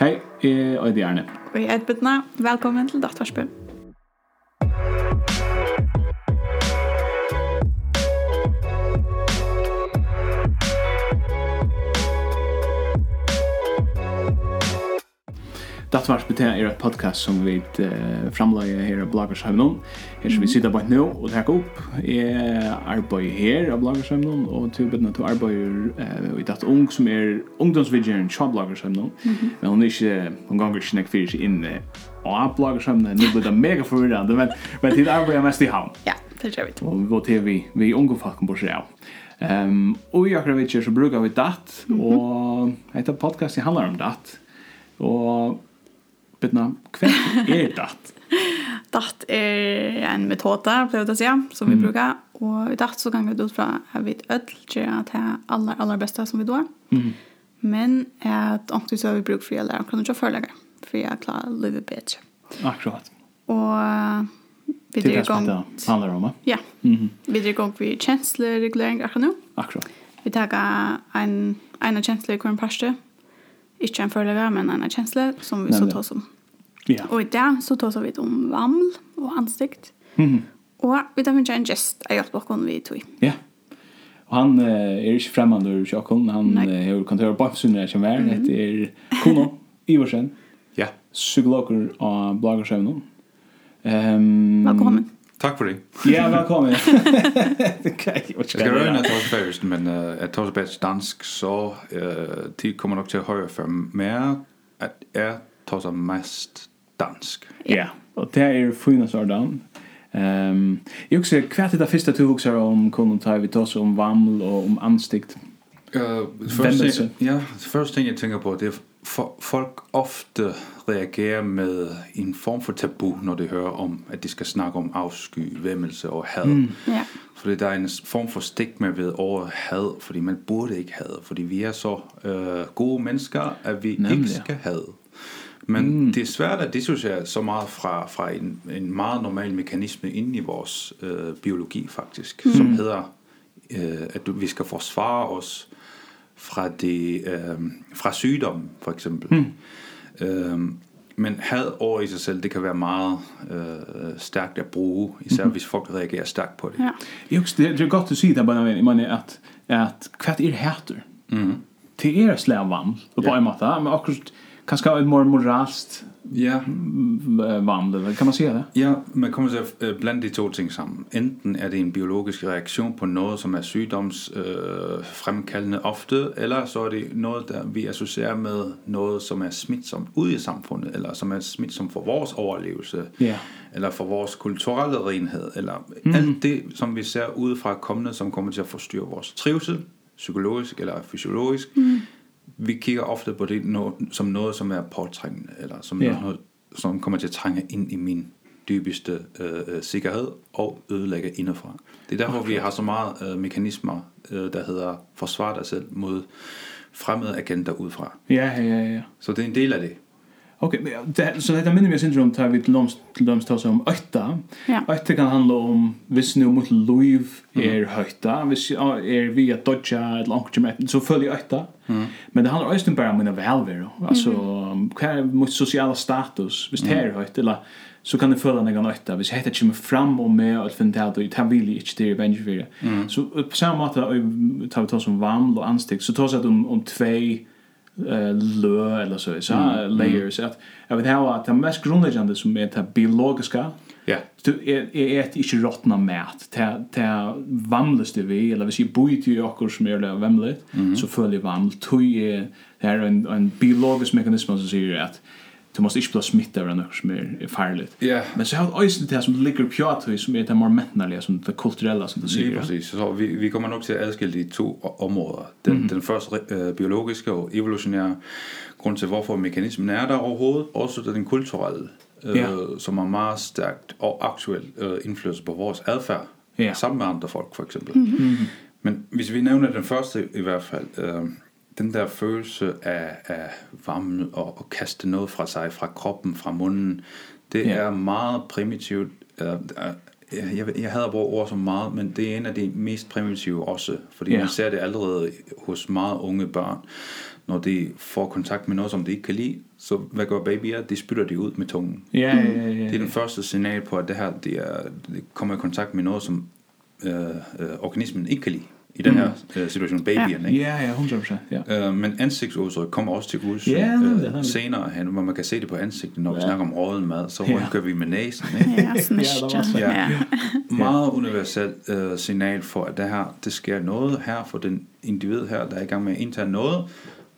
Hei, jeg er Arne. Og jeg er Edbjørn. Velkommen til Datarspen. Nattvarsbet er et podcast som vi uh, framleier her av Blagershøvnån. Her som vi sitter på nå og tar opp. Jeg arbeider her av Blagershøvnån, og til å bedre til arbeider uh, i dette ung som er ungdomsvidgjeren til Blagershøvnån. Mm -hmm. Men hun er ikke, hun ganger ikke nek fyrir seg inn av Blagershøvnån. Nå blir det mega forvirrende, men, men til arbeider mest i havn. Ja, det tror vi. Og vi går til vi, vi unge falken bor seg av. Um, og i akkurat vidtjer så brukar vi datt, mm -hmm. og etter podcast handlar om datt. Og Bitna, hva er datt. datt er en metode, pleier jeg å si, som vi mm. brukar. Og i datt så kan vi ut fra at vi ødel at det aller, aller beste som vi då. Mm. Men at omtid så har vi bruk for å lære hvordan du forelegger, for å klare livet bedre. Akkurat. Og vi drar i gang... Det er det som handler om, ja. Mm -hmm. Vi drar i gang for kjensleregulering akkurat nå. Akkurat. Vi tar en, en av kjensler i hver parste. Ikke en forelegger, men en av kjensler som vi så tar som Ja. Og i dag så tar vi om vaml og ansikt. Mm -hmm. Og vi tar finne en gest av hjelp hjelpblokken vi tog. Ja. Og han eh, er ikke fremmede ur sjokken. Han har eh, kontøret på Sunne som er. Mm. Det er Kono Iversen. ja. Psykologer av Blagersøvnen. Um, velkommen. Takk for det. Ja, velkommen. okay, jeg skal røyne at jeg først, men uh, jeg tar bedre dansk, så uh, tid kommer nok til å høre for meg at jeg tar mest dansk. Ja, yeah. og det er fina sådan. Ehm, jag också kvärt det första två huxar om kunde ta vi tar om vaml och om anstikt. Uh, first ja, yeah, the first thing you think about if for, folk ofte reagerer med en form for tabu, når de hører om, at de skal snakke om afsky, vemmelse og had. Mm. Yeah. Fordi der er en form for stigma ved over had, fordi man burde ikke have, fordi vi er så øh, gode mennesker, at vi Nemlig. ikke skal have. Men mm. det er svært at dissociere så meget fra, fra en, en meget normal mekanisme inde i vores øh, biologi faktisk, mm. som hedder, øh, at vi skal forsvare os fra, det, øh, fra sygdom for eksempel. Mm. Øh, men had over i sig selv, det kan være meget øh, stærkt at bruge, især mm hvis folk reagerer stærkt på det. Ja. Jeg, det er godt at sige det, men jeg mener, at, at hvad er hater. Mm. Det er slavan, på en måte, men akkurat kanske ett mer moralst ja. vandel kan man säga det? Ja man kommer så blanda de två ting samman enten är det en biologisk reaktion på något som är sjukdoms eh fremkaldende ofte eller så är det något där vi associerar med något som är smittsamt ute i samfundet eller som är smittsamt för vår överlevelse ja. eller för vår kulturella renhet eller mm. allt det som vi ser utifrån kommande som kommer till att förstyrra vår trivsel psykologisk eller fysiologisk. Mm vi kigger ofte på det no, som noget, som er påtrængende, eller som ja. noget, som kommer til at trænge ind i min dybeste øh, sikkerhed og ødelægge indefra. Det er derfor, okay. vi har så meget øh, mekanismer, øh, der hedder forsvar dig selv mod fremmede agenter udefra. Ja, ja, ja. Så det er en del af det. Okej, okay, det, så det minner mig syndrom tar vi till långs till långs tar som åtta. Ja. Åtta kan handla om viss nu mot liv är höjta, viss är vi att dodja ett långt med så följer åtta. Mm. Men det handlar också bara om mina välvär. Alltså kan mot sociala status, visst här mm. höjt eller så kan det följa några åtta. Visst heter chim fram och med att finna att det här vill inte det är. Så på samma sätt tar vi tar som varm och ansteg så tar så att om om två eh lö eller så så mm. layers att jag vet hur att det mest grundläggande som är det biologiska ja. du är är ett inte rottna mat det till vamlaste vi eller vi ser boi ju också som är det vamlet så följer vaml tog är det är en en biologisk mekanism som säger att du måste inte bli smittad av något som är farligt. Yeah. Men så har ösen det som ligger på att som är det mer mentala, som det kulturella som du säger. Ja, precis. Så vi vi kommer nog till att i två områden. Den mm -hmm. den första uh, biologiska och evolutionära grund till varför mekanismen är där överhuvud Också den kulturella uh, yeah. som har meget stærkt och aktuell uh, influens på vores adfærd yeah. sammen med andre folk for eksempel. Mm -hmm. Men hvis vi nævner den første i hvert fald, øh, den der følelse af, af varme og, og kaste noget fra sig, fra kroppen, fra munden, det ja. er meget primitivt. Jeg, jeg havde brugt ord som meget, men det er en af de mest primitive også, fordi ja. man ser det allerede hos meget unge børn. Når de får kontakt med noget, som de ikke kan lide, så hvad gør babyer? De spytter det ud med tungen. Ja, ja, ja, ja, ja. Det er den første signal på, at det her det er, det kommer i kontakt med noget, som øh, øh, organismen ikke kan lide i den her mm. uh, situation babyen, ja. ikke? Ja, ja, 100%. Ja. Uh, men ansigtsudtryk kommer også til hus ja, uh, øh, senere hen, hvor man kan se det på ansigtet, når ja. vi snakker om råden mad, så ja. kører vi med næsen, ikke? ja, sådan ja, ja. ja. Meget universelt uh, signal for, at det her, det sker noget her for den individ her, der er i gang med at indtage noget,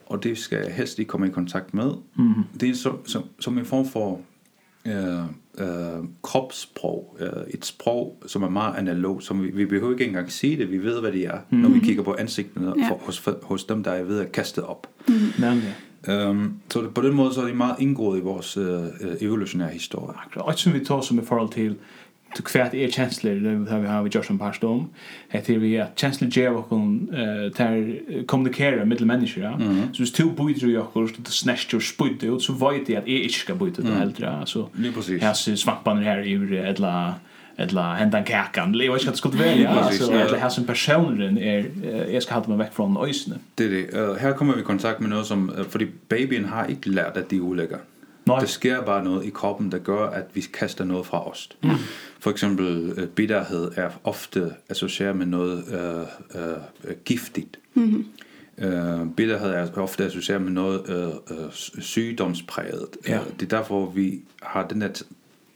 og det skal jeg helst ikke komme i kontakt med. Mm. Det er så, som, som en form for... Uh, øh, kropssprog, øh, et sprog, som er meget analog, som vi, vi behøver ikke engang sige det, vi ved, hvad det er, mm. -hmm. når vi kigger på ansigtene ja. for, hos, hos dem, der er ved at kaste op. Mm. Nemlig. -hmm. Så det, på den måde så er det meget indgået i vores øh, evolutionære historie. Akkurat, og som vi tar som i forhold til du kvärt är känslor det har vi har vi just en par storm heter vi at känslor ger och kon eh där kommunicera med människor ja så det två byter ju också det snäst ju spud ut så vet det at är ikke ska byta det helt ja så här så svampan här i eller edla hendan kakan. Det vet jag det skulle välja så det här som personen är jeg ska hålla mig veck från øysene det det. Här kommer vi i kontakt med något som för babyen har inte lärt att de är Nej. Der sker bare noget i kroppen, der gør, at vi kaster noget fra os. Mm. For eksempel bitterhed er ofte associeret med noget øh, øh, giftigt. Mm -hmm. øh, bitterhed er ofte associeret med noget øh, øh, sygdomspræget. Ja. Det er derfor, vi har den der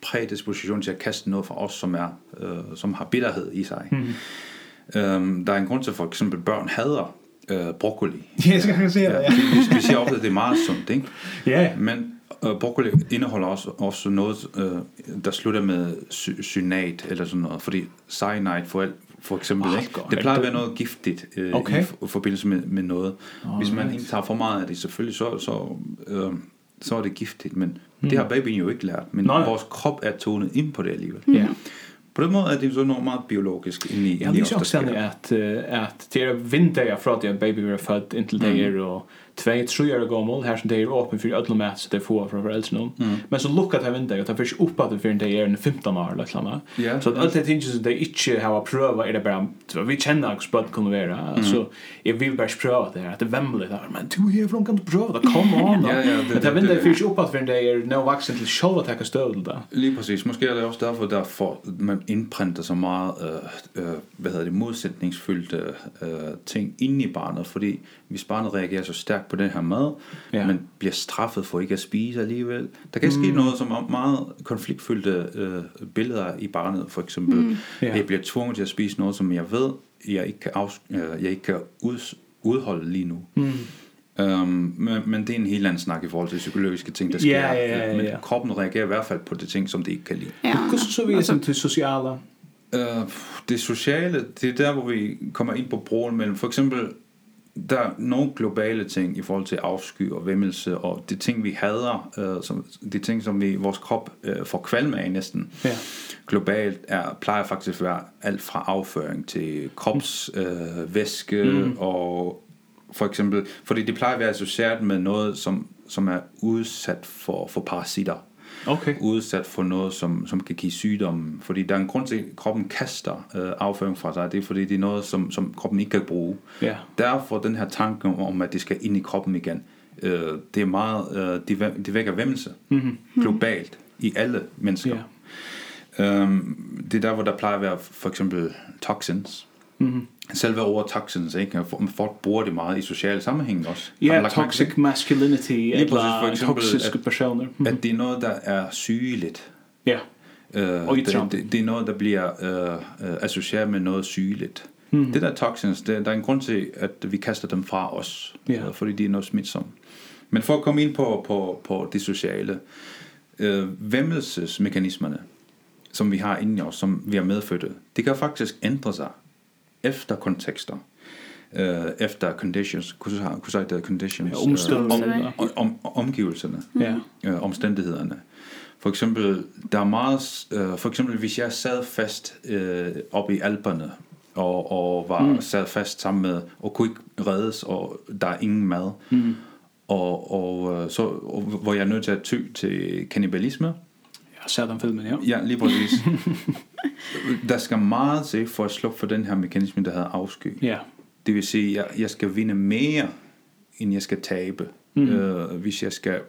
prædisposition til at kaste noget fra os, som, er, øh, som har bitterhed i sig. Mm -hmm. øh, der er en grund til, for eksempel børn hader øh, broccoli. Ja, jeg skal ja, se det, ja. Vi, vi siger ofte, at det er meget sundt, ikke? Ja. Men Og broccoli indeholder også, også noget, der slutter med sy synat eller sådan noget, fordi cyanide for, alt, for eksempel, oh, ikke? det plejer at være noget giftigt øh, okay. i forbindelse med, med noget. Oh, Hvis man ikke tager for meget af det, selvfølgelig, så, så, øh, så er det giftigt, men mm. det har babyen jo ikke lært, men Nej. vores krop er tonet ind på det alligevel. Mm. Ja. På den måde er det så noget meget biologisk in i Jag minns också att, at det er vinter fra från att baby født född intill det er, og två tre år gammal här som det är öppen för mat, match det får från föräldrarna. Mm. Men så luckat här inte att det finns upp att det för inte är en 15 år eller såna. Så att allt det tinges det inte har att pröva är det bara vi känner att spöt kommer vara. Alltså jag vill bara pröva det att det vämmer det men du är från kan du pröva det kom on. Ja ja. Det vinner finns upp att för inte är no vaccin till show att ta stöd där. Lige precis. Måske är det också därför där för man inpräntar så mycket eh vad heter det motsättningsfyllda eh ting in i barnet för vi barnet reagerar så starkt på den her mad, ja. men bliver straffet for ikke at spise alligevel. Der kan mm. ske noget, som er meget konfliktfyldte øh, billeder i barnet, for eksempel. Mm. Ja. Jeg bliver tvunget til at spise noget, som jeg ved, jeg ikke kan, afs øh, jeg ikke kan ud udholde lige nu. Mm. Um, men, men det er en helt anden snak i forhold til psykologiske ting, der sker. Ja, ja, ja, ja. Men kroppen reagerer i hvert fald på de ting, som det ikke kan lide. Ja. Hvordan så vi altså, til sociale? Uh, det sociale, det er der, hvor vi kommer ind på broen mellem, for eksempel der er nogle globale ting i forhold til afsky og vemmelse og de ting vi hader, øh, som, de ting som vi vores krop øh, får kvalme af næsten. Ja. Globalt er plejer faktisk at være alt fra afføring til krops øh, væske mm. og for eksempel fordi det plejer at være associeret med noget som som er udsat for for parasitter okay. udsat for noget, som, som kan give sygdomme. Fordi der er en grund til, at kroppen kaster øh, afføring fra sig. Det er fordi, det er noget, som, som kroppen ikke kan bruge. Ja. Derfor den her tanke om, at det skal ind i kroppen igen, øh, det er meget, øh, det, det vækker vemmelse mm -hmm. globalt i alle mennesker. Ja. Øhm, um, det er der, hvor der plejer at være for eksempel toxins, Mm. Selve ordet toxins, ikke? Folk bruger det meget i sociale sammenhæng også. Ja, yeah, toxic masculinity, eller for eksempel, toxiske at, personer. Mm. At det er noget, der er sygeligt. Ja, yeah. uh, og i det, det, det er noget, der bliver uh, uh, associeret med noget sygeligt. Mm. Det der toxins, det, der er en grund til, at vi kaster dem fra os, yeah. uh, fordi de er noget smitsomme. Men for at komme ind på, på, på det sociale, øh, væmmelsesmekanismerne, som vi har inde i os, som vi har medfødt, det kan faktisk ændre sig efter kontekster eh efter conditions, kunne sige det, conditions, ja, omstændighederne. Om, om, om, omgivelserne, ja. øh, omstændighederne. For eksempel, der er meget, øh, for eksempel hvis jeg sad fast øh, oppe i Alperne, og, og var mm. sad fast sammen med, og kunne ikke reddes, og der er ingen mad, mm. og, og, så, og, hvor jeg er nødt til at ty til kannibalisme, ser den filmen, ja. Ja, lige præcis. der skal meget til for at slukke for den her mekanisme, der hedder afsky. Ja. Det vil sige, jeg, jeg skal vinde mere, end jeg skal tabe, mm. øh, hvis jeg skal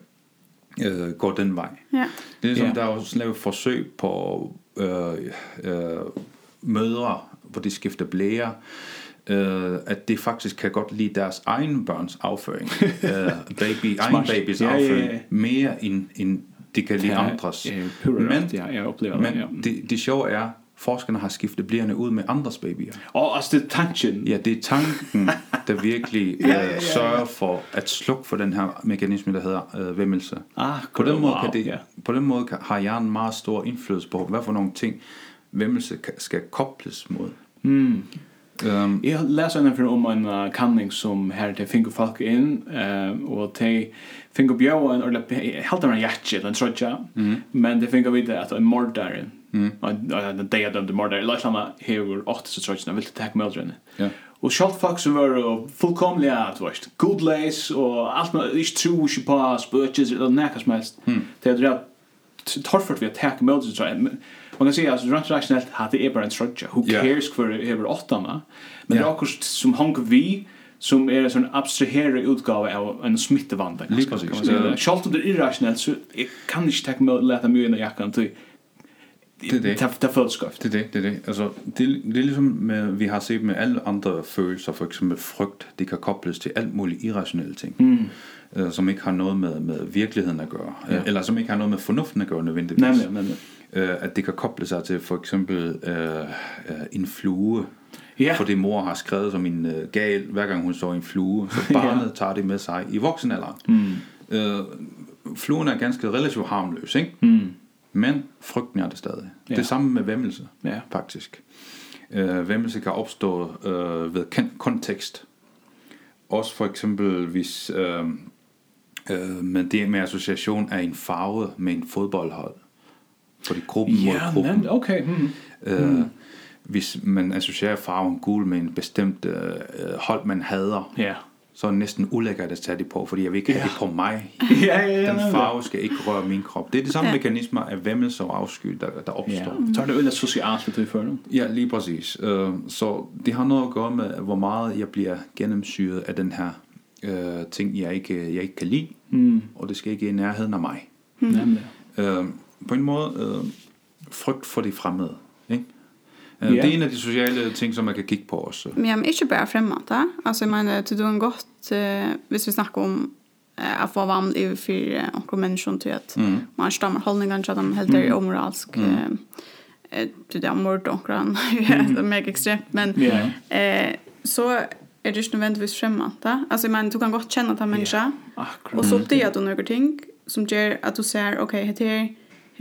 øh, gå den vej. Ja. Det er som, ja. der er også lavet forsøg på øh, øh, mødre, hvor de skifter blære, øh, at det faktisk kan godt lide deres egen børns afføring, øh, baby, egen babys afføring, mere end, end det kan lige andres. Ja, men ja, jeg oplever men det, ja. det, det sjove er, forskerne har skiftet blærene ud med andres babyer. Og altså det er tanken. Ja, det er tanken, der virkelig ja, ja, ja, ja. sørger for at slukke for den her mekanisme, der hedder øh, vemmelse. Ah, på, den måde, wow, kan det, ja. på den måde kan, har hjernen en meget stor indflydelse på, hvad for nogle ting vemmelse skal kobles mod. Mm. Um, jeg leser en från om en uh, kanning som her til Fingo folk inn, uh, och till Fingo Björn en eller helt en hjertje, den trotcha mm. men det Fingo vid at en mordare mm. en day of the mordare liksom här åt så trotcha vill ta med den ja Och sjalt folk som var fullkomliga att vart. Good lace og alt man ikke tror ikke på spökes eller nekka som helst, Det er det torfort vi att täcka med så man kan säga alltså rent rationellt hade är bara en trudge who yeah. cares för över åtta men det är också som hon vi som är en sån abstraherad utgåva av en smittevanda kan man säga. Schalt det irrationellt så jag kan inte ta mig lätta mig in i jackan till det det det fullskaft. Det det det det alltså det det liksom med, vi har sett med alla andra følelser för exempel frukt det kan kopplas till allt möjligt irrationella ting. Mm. Som ikke har noget med med virkeligheden at gøre ja. eller som ikke har noget med fornuften at gøre nødvendigvis. Nej, nej, nej øh, at det kan koble sig til for eksempel øh, en flue, Ja. Fordi mor har skrevet som en øh, gal, hver gang hun så en flue, så barnet ja. tager det med sig i voksenalderen. Mm. Øh, fluen er ganske relativt harmløs, ikke? Mm. Men frygten er det stadig. Ja. Det samme med vemmelse, ja. faktisk. Øh, vemmelse kan opstå øh, ved kontekst. Også for eksempel, hvis øh, øh, men det med association af en farve med en fodboldhold for de gruppen ja, gruppen. Nemt. Okay. Mm. Øh, mm. Hvis man associerer farven gul med en bestemt øh, hold, man hader, ja. så er det næsten ulækkert at tage det på, fordi jeg vil ikke have ja. det på mig. ja, ja, ja, Den farve skal ikke røre min krop. Det er det samme ja. mekanismer af vemmelse og afsky, der, der opstår. Ja. Mm. Så er det vel socialt, det du? Ja, lige præcis. Øh, så det har noget at gøre med, hvor meget jeg bliver gennemsyret af den her øh, ting, jeg ikke, jeg ikke kan lide, mm. og det skal ikke i nærheden af mig. Mm. Mm. Øh, på en måde øh, frygt for de fremmede. Ikke? Yeah. Det er en af de sociale ting, som man kan kigge på også. Men jamen, ikke bare fremmede. Altså, jeg mener, til du en godt, uh, hvis vi snakker om eh att få varm i för och til till mm. man stammer hållningen til at de helt er omoralsk eh till det mord och kan det meg extremt men eh så är det nödvändigtvis främmande alltså man du kan gott känna mennesker, människa och så det du noen ting som gjør att du ser okej heter det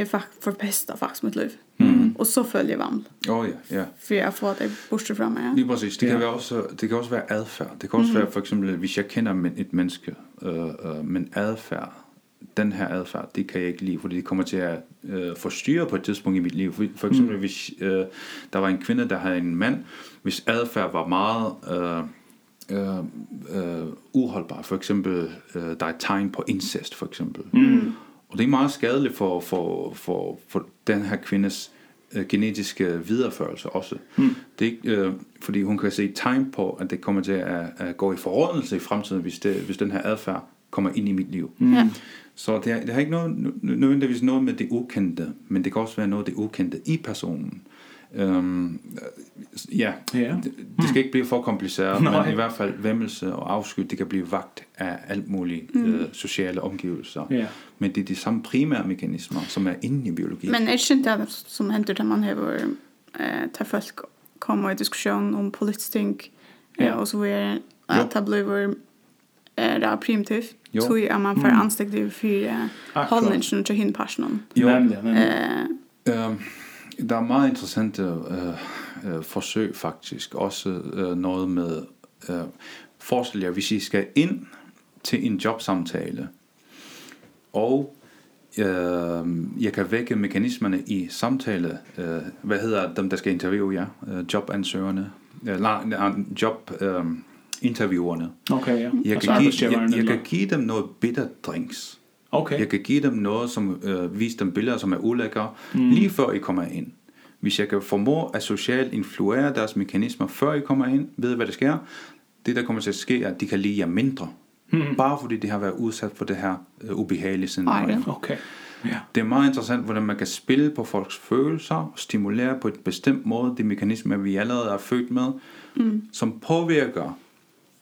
har fakt förpestat faktiskt mitt liv. Mm. Och så följer vann. Ja, ja, ja. För jag får det borste fram mig. Ja, precis. Det kan, ja. också, det kan också vara adfärd. Det kan också mm. vara för exempel, hvis jag känner ett människa, øh, øh, men adfärd, den her adfærd, det kan jeg ikke lide, fordi det kommer til at øh, forstyrre på et tidspunkt i mit liv. For, for eksempel, mm. hvis øh, der var en kvinde, der havde en mand, hvis adfærd var meget... Øh, øh, øh, uholdbar. For eksempel, øh, der er tegn på incest, for eksempel. Mm Og det er meget skadeligt for, for, for, for den her kvindes øh, genetiske videreførelse også. Mm. Det er ikke, øh, fordi hun kan se tegn på, at det kommer til at, at gå i forrådelse i fremtiden, hvis, det, hvis den her adfærd kommer ind i mit liv. Mm. Ja. Så det, er, det har ikke noget, nødvendigvis noget med det ukendte, men det kan også være noget af det ukendte i personen. Ehm ja, ja. Det, det skal ikke blive for kompliceret, Nej. men i hvert fald vemmelse og afsky, det kan blive vagt af alt muligt mm. øh, sociale omgivelser. Ja. Men det er de samme primære mekanismer, som er inde i biologi. Men er det ikke det, som henter, da man har eh, ta folk kommer i diskussion om politisk ting, ja. og så att at det bliver eh, det primitivt? Jo. Så är man för anständig för hållningen till hinparsen. Jo, nämligen. Eh, der er meget interessante øh, øh, forsøg faktisk, også øh, noget med, øh, forestil jer, hvis I skal ind til en jobsamtale, og øh, jeg kan vække mekanismerne i samtale, øh, hvad hedder dem, der skal interviewe jer, øh, jobansøgerne, øh, job... Øh, interviewerne. Okay, ja. Jeg kan, give, jeg, jeg kan give dem noget bitter drinks. Okay. Jeg kan give dem noget, som øh, viser dem billeder, som er ulækre, mm. lige før I kommer ind. Hvis jeg kan formå at socialt influere deres mekanismer, før I kommer ind, ved hvad der sker, det der kommer til at ske, er, at de kan lide jer mindre. Mm. Bare fordi de har været udsat for det her øh, ubehagelige siden. Ej, okay. Ja. Det er meget interessant, hvordan man kan spille på folks følelser, og stimulere på et bestemt måde de mekanismer, vi allerede er født med, mm. som påvirker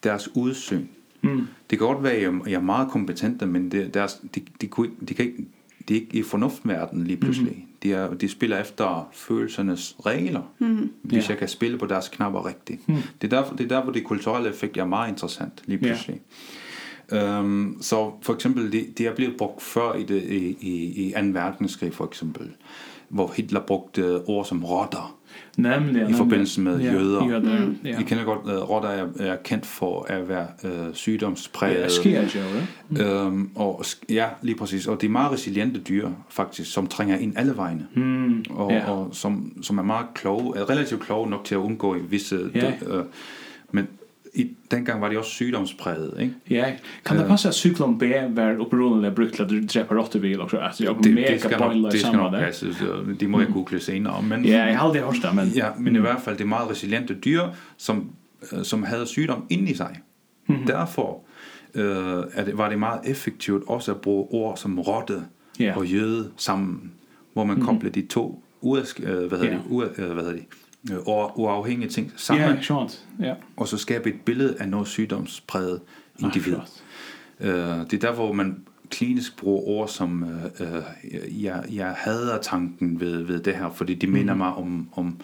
deres udsyn Mm. Det kan godt være, at jeg, jeg er meget kompetente, men det, deres, de, de, kunne, de, kan ikke, de er ikke i fornuftverden lige pludselig. Mm. De, er, de spiller efter følelsernes regler, mm. hvis ja. jeg kan spille på deres knapper rigtigt. Mm. Det, er derfor, det er derfor, det kulturelle effekt er meget interessant lige pludselig. Ja. Så for eksempel det det er blevet brugt før i det i i i 2. verdenskrig for eksempel hvor Hitler brugte ord som rotter. Nemlig. I forbindelse med ja, jøder. jøder mm. ja. I kender godt, uh, rotter er, er kendt for at være uh, sygdomspræget. Ja, sker jo, ja. Øhm, og, ja, lige præcis. Og det er meget resiliente dyr, faktisk, som trænger ind alle vegne. Mm. Og, ja. og som, som er meget kloge, er relativt kloge nok til at undgå i visse... Ja. Øh, men i dengang var det også sygdomspræget, ikke? Ja, kan det passe at cyklon B var opprinnelig brugt til at du rottebil rottevil og så, altså jeg det, mega det skal nok, det skal nok passe, så de må jeg google senere. Men, ja, jeg har aldrig hørt det, men... Ja, men i hvert fald det er meget resiliente dyr, som, som havde sygdom inde i sig. Mm -hmm. Derfor øh, det, var det meget effektivt også at bruge ord som rotte yeah. og jøde sammen, hvor man kobler mm -hmm. de to ud, øh, hvad hedder yeah. det, ud, øh, hvad hedder det, og uafhængige ting sammen. Ja, sjovt. Ja. Og så skabe et billede af noget sygdomspræget individ. Ah, øh, det er der, hvor man klinisk bruger ord som øh, øh, jeg jeg hader tanken ved ved det her, fordi det minder mm. mig om om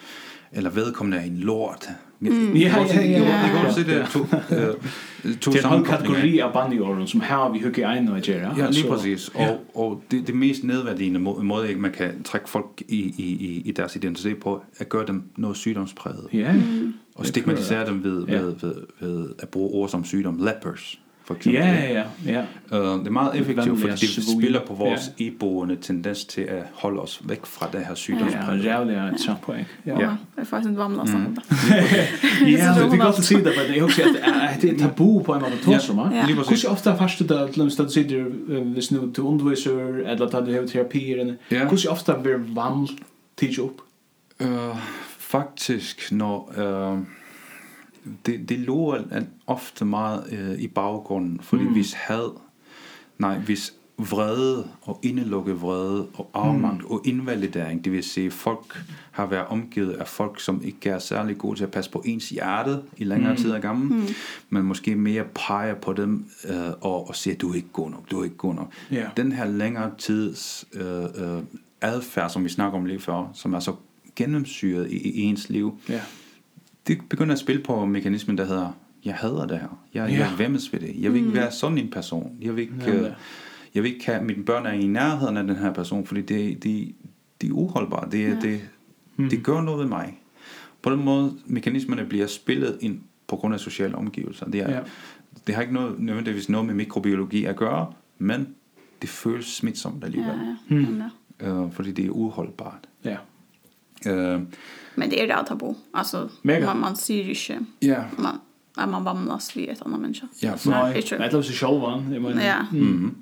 eller vedkommende er en lort. Mm. Ja, ja, ja, ja. Jeg kan se det to, øh, to Det er en kategori af bandeorden, som her vi hygge egen og gjøre. Ja, lige præcis. Og, og det, det mest nedværdigende må, måde, ikke, man kan trække folk i, i, i deres identitet på, at gøre dem noget sygdomspræget. Ja. Mm. Og stigmatisere dem ved, ved, ved, ved, at bruge ord som sygdom. Lepers for eksempel. Ja, ja, ja. Uh, det er meget effektivt, fordi det spiller på vores ja. iboende tendens til at holde os væk fra det her sygdomspræg. Ja, det er et sjovt point. Ja, ja. Det er faktisk en varmere sammen. Ja, så det kan godt sige det, men jeg husker, at det er tabu på en måde tog som mig. Hvordan ofte er første dag, til at du sitter, hvis nu du underviser, eller at du har terapier, hvordan ofte er varmt tidsjobb? Faktisk, når... Uh, det, det lå ofte meget øh, i baggrunden, fordi mm. hvis had, nej, hvis vrede og indelukket vrede og afmagt mm. og invalidering, det vil sige, folk har været omgivet af folk, som ikke er særlig gode til at passe på ens hjerte i længere mm. tid af gammel mm. men måske mere peger på dem øh, og, og siger, du er ikke god nok, du er ikke god nok. Yeah. Den her længere tids øh, øh, adfærd, som vi snakker om lige før, som er så gennemsyret i, i ens liv, yeah det begynder at spille på mekanismen, der hedder, jeg hader det her. Jeg, ja. jeg vemmes ved det. Jeg vil ikke mm. være sådan en person. Jeg vil ikke, ja, ja. jeg vil ikke have, mine børn er i nærheden af den her person, fordi det, det, det er uholdbart. Det, ja. det, det gør noget ved mig. På den måde, mekanismerne bliver spillet ind på grund af sociale omgivelser. Det, er, ja. det har ikke noget, nødvendigvis noget med mikrobiologi at gøre, men det føles smitsomt alligevel. Ja, ja. Mm. Øh, fordi det er uholdbart. Ja. Men det är det tabu. Alltså mega. man man ser ju inte. Ja. Man at man vamlas vid ett annet människa. Ja, nej. Det låter sig själva, jag menar. Ja. Mm.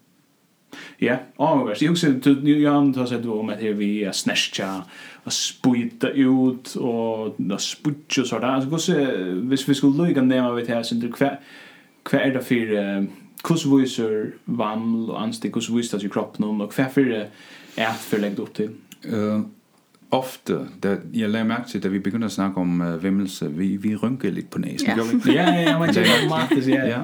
Ja, och Jeg också till Jan, du då så då om att vi er snäscha och spyta ut och da sputcha så där. Alltså så hvis vi skulle lyga ner med det här så det kvar kvar är det för hur visar vaml anstig, anstick hur visar sig kroppen och kvar för är för läggt upp till. Eh ofte, da jeg lagde mærke til, da vi begyndte at snakke om uh, vimmelse, vi, vi rynkede lidt på næsen. Ja, ja, ja, man tænker meget, det siger ja.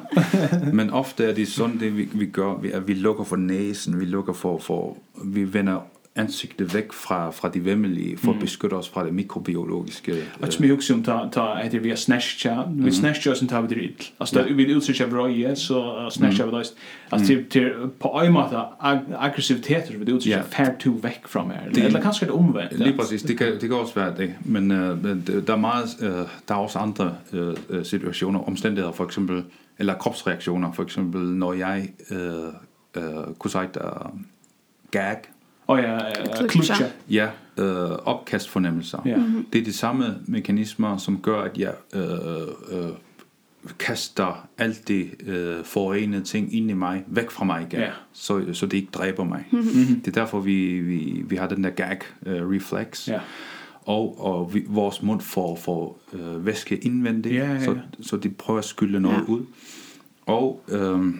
Men ofte er det sådan, det vi, vi gør, vi, at vi lukker for næsen, vi lukker for, for vi vender ansiktet væk fra, fra de vemmelige, for mm. at beskytte os fra det mikrobiologiske. Og som jeg husker om, at det vi har snashtja, vi snashtja oss en det rill. Altså, vi er utsøkja vrøye, så snashtja vi døst. Altså, til, på øye måte, aggressiviteter vi er utsøkja fær to væk fra her. Det, eller kanskje det omvendt. Lige præcis, det kan, det kan også være det. Men det der, er meget, uh, der er også andre situationer, omstændigheder for eksempel, eller kropsreaktioner, for eksempel, når jeg eh eh kunne sige, der gag, Og ja, klutcher. Ja, øh, opkastfornemmelser. Ja. Mm -hmm. Det er de samme mekanismer, som gør, at jeg øh, øh, kaster alt det øh, forurenede ting ind i mig, væk fra mig igen, ja. så, så det ikke dræber mig. Mm -hmm. Det er derfor, vi, vi, vi har den der gag-reflex. Ja og, og vi, vores mund får, får øh, væske indvendigt, ja, ja, ja. Så, så de prøver at skylle noget ja. ud. Og øh,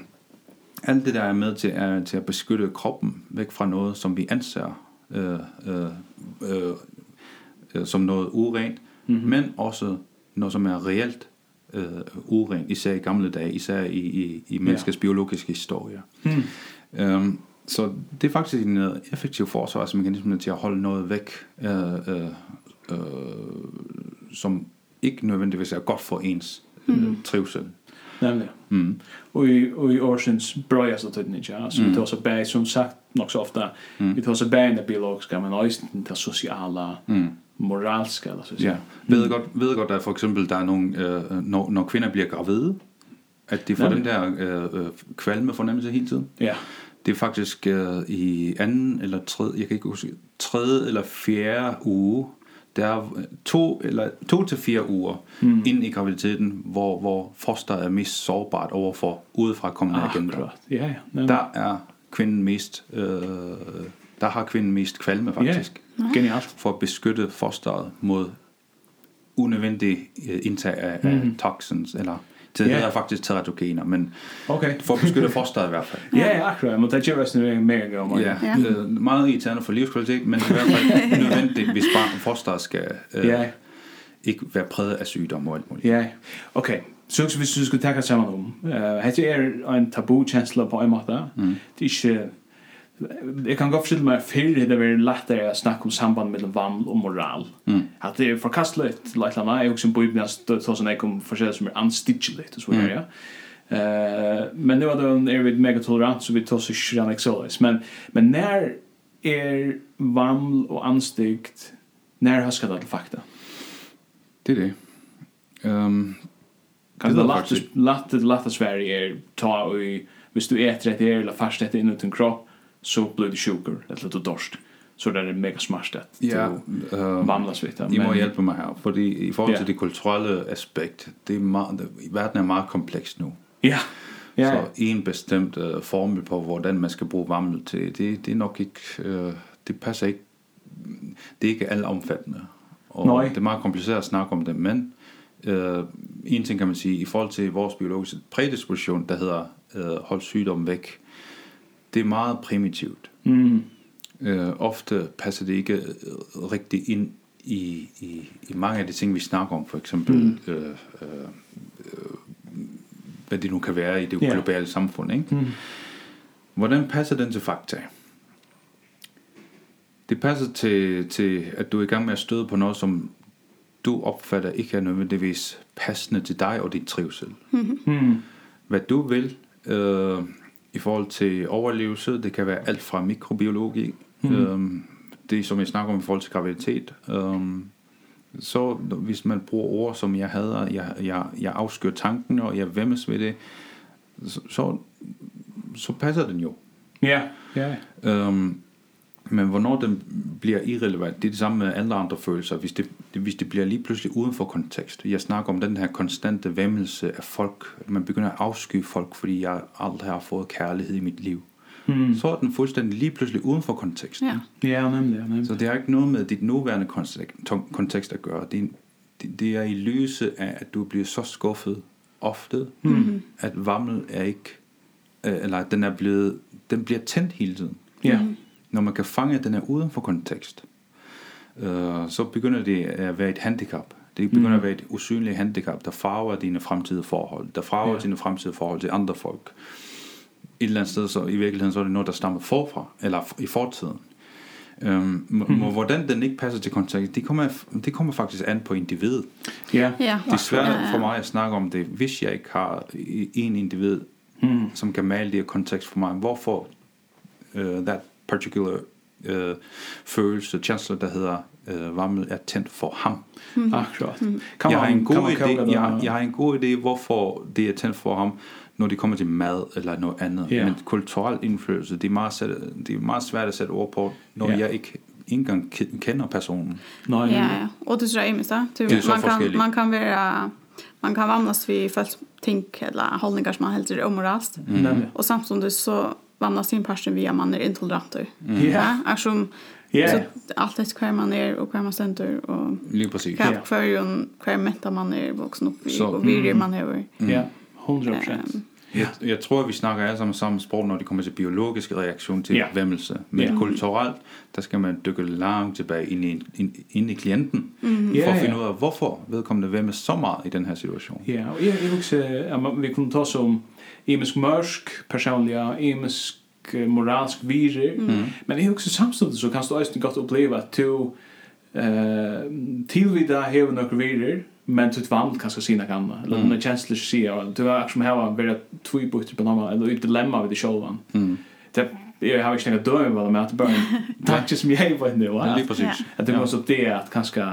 alt det, der er med til, er til at beskytte kroppen væk fra noget, som vi anser øh, øh, øh, øh, som noget urent, mm -hmm. men også noget, som er reelt øh, urent, især i gamle dage, især i, i, i menneskets ja. biologiske historie. Mm. Øhm, så det er faktisk en uh, effektiv forsvarsmekanisme til at holde noget væk, øh, øh, øh, som ikke nødvendigvis er godt for ens øh, mm. trivsel Nämligen. Mm. Och i, och i årsens bröja så tydde ni ja. Så vi tar så bär, som sagt nog så ofta, mm. vi tar så bär det biologiska, men också det sociala, mm. moralska. Eller så ja, mm. ved godt, ved godt at for eksempel der er nogle, øh, når, når kvinder bliver gravide, at de får Nemlig. den der eh kvalme fornemmelse hele tiden. Ja. Det er faktisk i anden eller tredje, jeg kan ikke huske, tredje eller fjerde uge, der er to, eller to til fire uger mm. ind i graviditeten, hvor, hvor fosteret er mest sårbart overfor udefra kommende ah, agenter. Klart. Ja, ja. Nemlig. Der er kvinden mest, øh, der har kvinden mest kvalme faktisk. Ja, genialt. For at beskytte fosteret mod unødvendig indtag af, mm. af toxins eller Det yeah. hedder faktisk teratogener, men okay. for at beskytte fosteret i hvert fald. Ja, ja, akkurat, men det gør også noget mega gør. Ja, ja. Det meget irriterende for livskvalitet, men i hvert fald nødvendigt, hvis barn fosteret skal øh, ja. ikke være præget af sygdom og alt muligt. Ja, okay. Så hvis du skulle takke sammen om, uh, det er en tabu-chancellor på en måde. Mm. Det er ikke Jeg kan godt forstille meg før det var lettere å snakke om samband mellom vann og moral. Mm. At det er forkastelig, et eller annet. jeg husker en Bibelen, jeg tar sånn jeg kom forskjellig som er anstidgelig, og så ja. uh, Men nu er det er vi mega tolerant, så vi tar så ikke rann såleis. Men, men när er vann og anstigt, när har skadat til fakta? Det er det. Um, kan det latte, latte, latte Sverige er ta og hvis du äter ett eller fast ett inuti en kropp så blir du sjuker eller du dorst. Så det er mega smart at ja, uh, mamlas vid det. I må hjelpe mig her fordi i forhold til ja. det kulturelle aspekt, det er meget, verden er meget kompleks nu. Ja. Ja. Så en bestemt uh, formel på hvordan man skal bruge vammel til, det, det er nok ikke, uh, det passer ikke, det er ikke alt omfattende. Og Nej. det er meget kompliceret at snakke om det, men uh, en ting kan man sige, i forhold til vores biologiske prædisposition, der hedder uh, hold sygdommen væk, det er meget primitivt. Mm. Øh, ofte passer det ikke rigtig ind i, i, i mange af de ting, vi snakker om, for eksempel mm. øh, øh, hvad det nu kan være i det yeah. globale samfund. Ikke? Mm. Hvordan passer den til fakta? Det passer til, til, at du er i gang med at støde på noget, som du opfatter ikke er nødvendigvis passende til dig og din trivsel. Mm. Hvad du vil, øh, i forhold til overlevelse. Det kan være alt fra mikrobiologi, mm. øhm, det som jeg snakker om i forhold til graviditet. Øhm, så hvis man bruger ord, som jeg hader, jeg, jeg, jeg afskyr tanken, og jeg vemmes ved det, så, så, så passer den jo. Ja, yeah. ja. Yeah. Øhm, men hvornår den bliver irrelevant, det er det samme med alle andre følelser, hvis det, hvis det bliver lige pludselig uden for kontekst. Jeg snakker om den her konstante vemmelse af folk. Man begynder at afsky folk, fordi jeg aldrig har fået kærlighed i mit liv. Mm. Så er den fuldstændig lige pludselig uden for konteksten. Ja, ja nemlig, ja, nemlig. Så det har ikke noget med dit nuværende kontekst at gøre. Det er, det, det er i lyse af, at du bliver så skuffet ofte, mm. at vammel er ikke, øh, eller den er blevet, den bliver tændt hele tiden. Ja. Mm når man kan fange den er uden for kontekst, øh, så begynder det at være et handicap. Det begynder mm. at være et usynligt handicap, der farver dine fremtidige forhold, der farver ja. dine fremtidige forhold til andre folk. Et eller andet sted, så i virkeligheden, så er det noget, der stammer forfra, eller i fortiden. Øhm, um, mm. hvordan den ikke passer til kontekst, det kommer, det kommer faktisk an på individet. Ja. ja. Det er svært ja, ja. for mig at snakke om det, hvis jeg ikke har en individ, mm. som kan male det kontekst for mig. Hvorfor uh, that particular øh, følelse, kjensler, der hedder øh, varmet er tændt for ham. Mm. Akkurat. Mm. Jeg, har en god idé, jeg, jeg har en god idé, hvorfor det er tændt for ham, når det kommer til mad eller noget andet. Yeah. Men kulturel indflydelse, det er, meget, sæt, det er meget svært at sætte ord på, når yeah. jeg ikke engang kender personen. Nej. Ja, ja. Og det tror jeg imens da. Det er så man kan, man kan være man kan vannas vid folk tänk eller hållningar som man helt är omrast. Mm. mm. Och samtidigt så vanna sin person via man är intolerant. Ja, Yeah. Ja, alltså Yeah. Så allt efter kvar man är och kvar man ständer och Lypasik. Kvar hur hur mättar man är vuxen upp i och hur man är. Ja, 100%. Ja. Jeg, jeg tror, vi snakker alle sammen samme sprog, når det kommer til biologisk reaktion til ja. væmmelse. Men ja. kulturelt, der skal man dykke langt tilbage ind i, ind, ind i klienten, mm. for at finde ud af, hvorfor vedkommende væmmes så meget i den her situation. Ja, og jeg vil også, at man, vi kunne tage som emisk mørsk personlige, emisk moralsk virer, mm. men jeg også samtidig, så kan du også godt oppleve at du uh, tilvida hever noen virer, men du vann kanske sina gamla eller mm. en känsla att du har som här var två bytter på någon eller ett dilemma vid det själva. Mm. Det jag har ju snägat döm vad med att börja touch som jag var nu va. Ja, precis. Att det måste det att kanske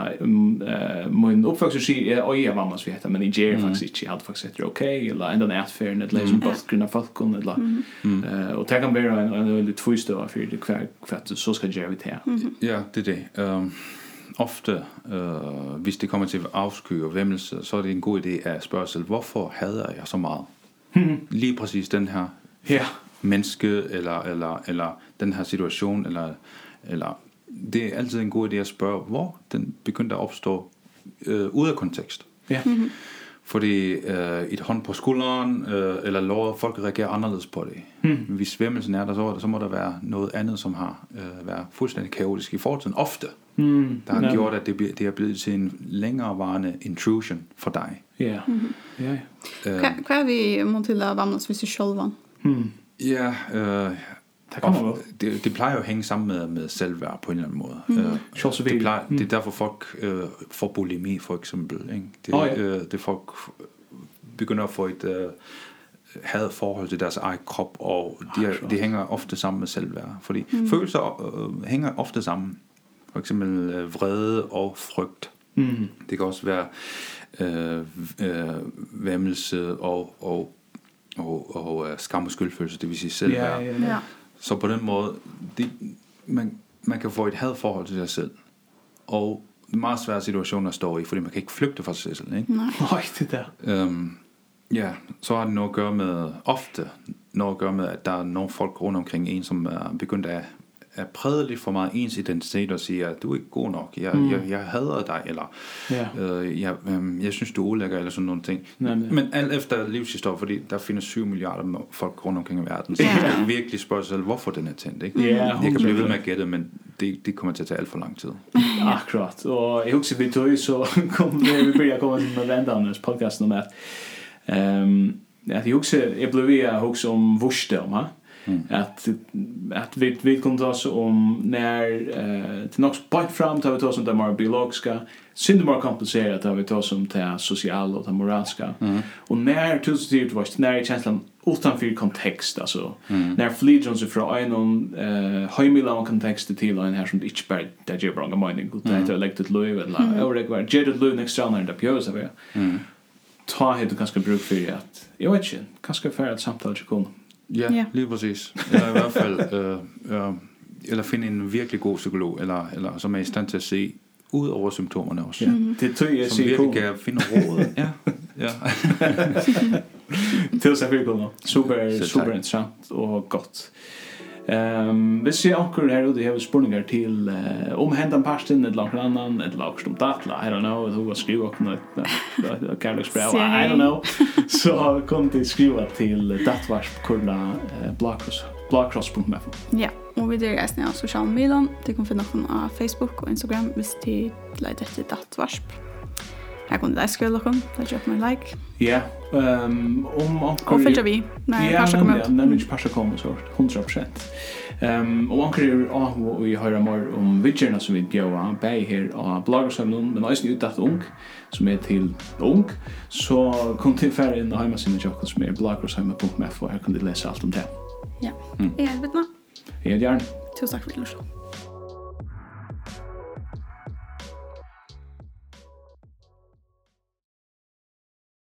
min uppväxt så är jag var måste heter men i Jerry faktiskt inte hade faktiskt det okej eller ända när för när det liksom bara kunna fast kunna eller eh och ta kan vara en lite två stövar för det kvar kvar så ska Jerry ta. Ja, det det. Ehm ofte, øh, hvis det kommer til afsky og vemmelse, så er det en god idé at spørge selv, hvorfor hader jeg så meget? Lige præcis den her ja. menneske, eller, eller, eller den her situation, eller, eller det er altid en god idé at spørge, hvor den begyndte at opstå øh, ude af kontekst. Ja. Mm -hmm. Fordi øh, et hånd på skulderen øh, eller låret, folk reagerer anderledes på det. Hmm. Hvis svimmelsen er der, så, så må der være noget andet, som har øh, været fuldstændig kaotisk i fortiden, ofte, Mm. der har ja. gjort, at det, det er blevet til en længerevarende intrusion for dig. Ja. Ja. Øh, Hva er vi, Montilla, vamlet hvis vi selv Ja, øh, Det kommer godt. Det, det plejer jo at hænge sammen med, med selvværd på en eller anden måde. Mm. Øh, det, plejer, det er derfor folk øh, får bulimi for eksempel. Ikke? Det, oh, ja. øh, det folk begynder at få et øh, had forhold til deres egen krop, og det oh, de hænger ofte sammen med selvværd. Fordi mm. følelser øh, hænger ofte sammen. For eksempel øh, vrede og frygt. Mm. Det kan også være øh, øh, væmmelse og, og og og uh, skam og skyldfølelse, det vil sige selv ja, ja, ja. Så på den måde, det, man, man kan få et hadforhold til sig selv. Og det er meget svære situationer at stå i, fordi man kan ikke flygte fra sig selv. Ikke? Nej. Nej, det der. Øhm, ja, så har det noget at gøre med, ofte noget at gøre med, at der er nogle folk rundt omkring en, som er begyndt at er præget lidt for meget ens identitet og siger, du er ikke god nok, jeg, mm. jeg, jeg hader dig, eller ja. øh, jeg, øh, jeg synes, du er ulækker, eller sådan nogle ting. Nej, men, men alt efter livshistorie, fordi der findes 7 milliarder folk rundt omkring i verden, så yeah. man skal virkelig spørge sig selv, hvorfor den er tændt. Ikke? Yeah, jeg kan blive ved med at gætte, men det, det kommer til at tage alt for lang tid. ja. Akkurat, og jeg husker, vi tog så kom, vi börja komma med vändarnas podcasten om att um, Ja, jag också, jag blev vi också om vurste om. Mm. Att att vi vi kunde ta oss om när eh till något point fram tar vi ta oss om det mer biologiska, synd mer komplicerat tar vi ta oss om det sociala och det moraliska. Mm. Och när tusen tid var när känslan utanför kontext alltså mm. när flyger sig från en eh hemmilan kontext till en här som det inte bara det ger bra mening och det är läkt att löv eller eller det var Jared Lewin extra när det pjörs av. Mm. Ta hit du kanske bruk för att jag vet inte, ganska för att samtal samtalet kommer. Ja, ja. lige præcis. Eller i hvert fald, øh, øh, eller finde en virkelig god psykolog, eller, eller som er i stand til at se ud over symptomerne også. Ja. Det tror jeg, Som virkelig kan finde råd. ja, ja. det er selvfølgelig godt. Super, super interessant og godt. Ehm hvis jeg anker her ute har spurningar til om händan parten eller nokon annan eller nokon om datla I don't know who var skriva på något Carlos Brau I don't know. Så kom til skriva til datvarskurla blogcross blogcross.fm Ja og vi der er på sosiale medier du kan finne oss på Facebook og Instagram hvis du leter etter datvarsp. Her kunne det skrive dere, det er kjøpt meg like. Ja, um, om anker... Og følger vi, når ja, Persa kommer ut. Ja, nemlig ikke Persa kommer, så 100%. Um, og anker er av og vi hører mer om vidgerna som vi bjør, bæg her av bloggersøvnen, men også utdatt ung, som er til ung, så kom til ferdig inn og heimassiden til dere som er bloggersøvnen.mf, og her kan de lese alt om det. Ja, mm. jeg er Vidna. Jeg er Jørn. Tusen takk for du Lars.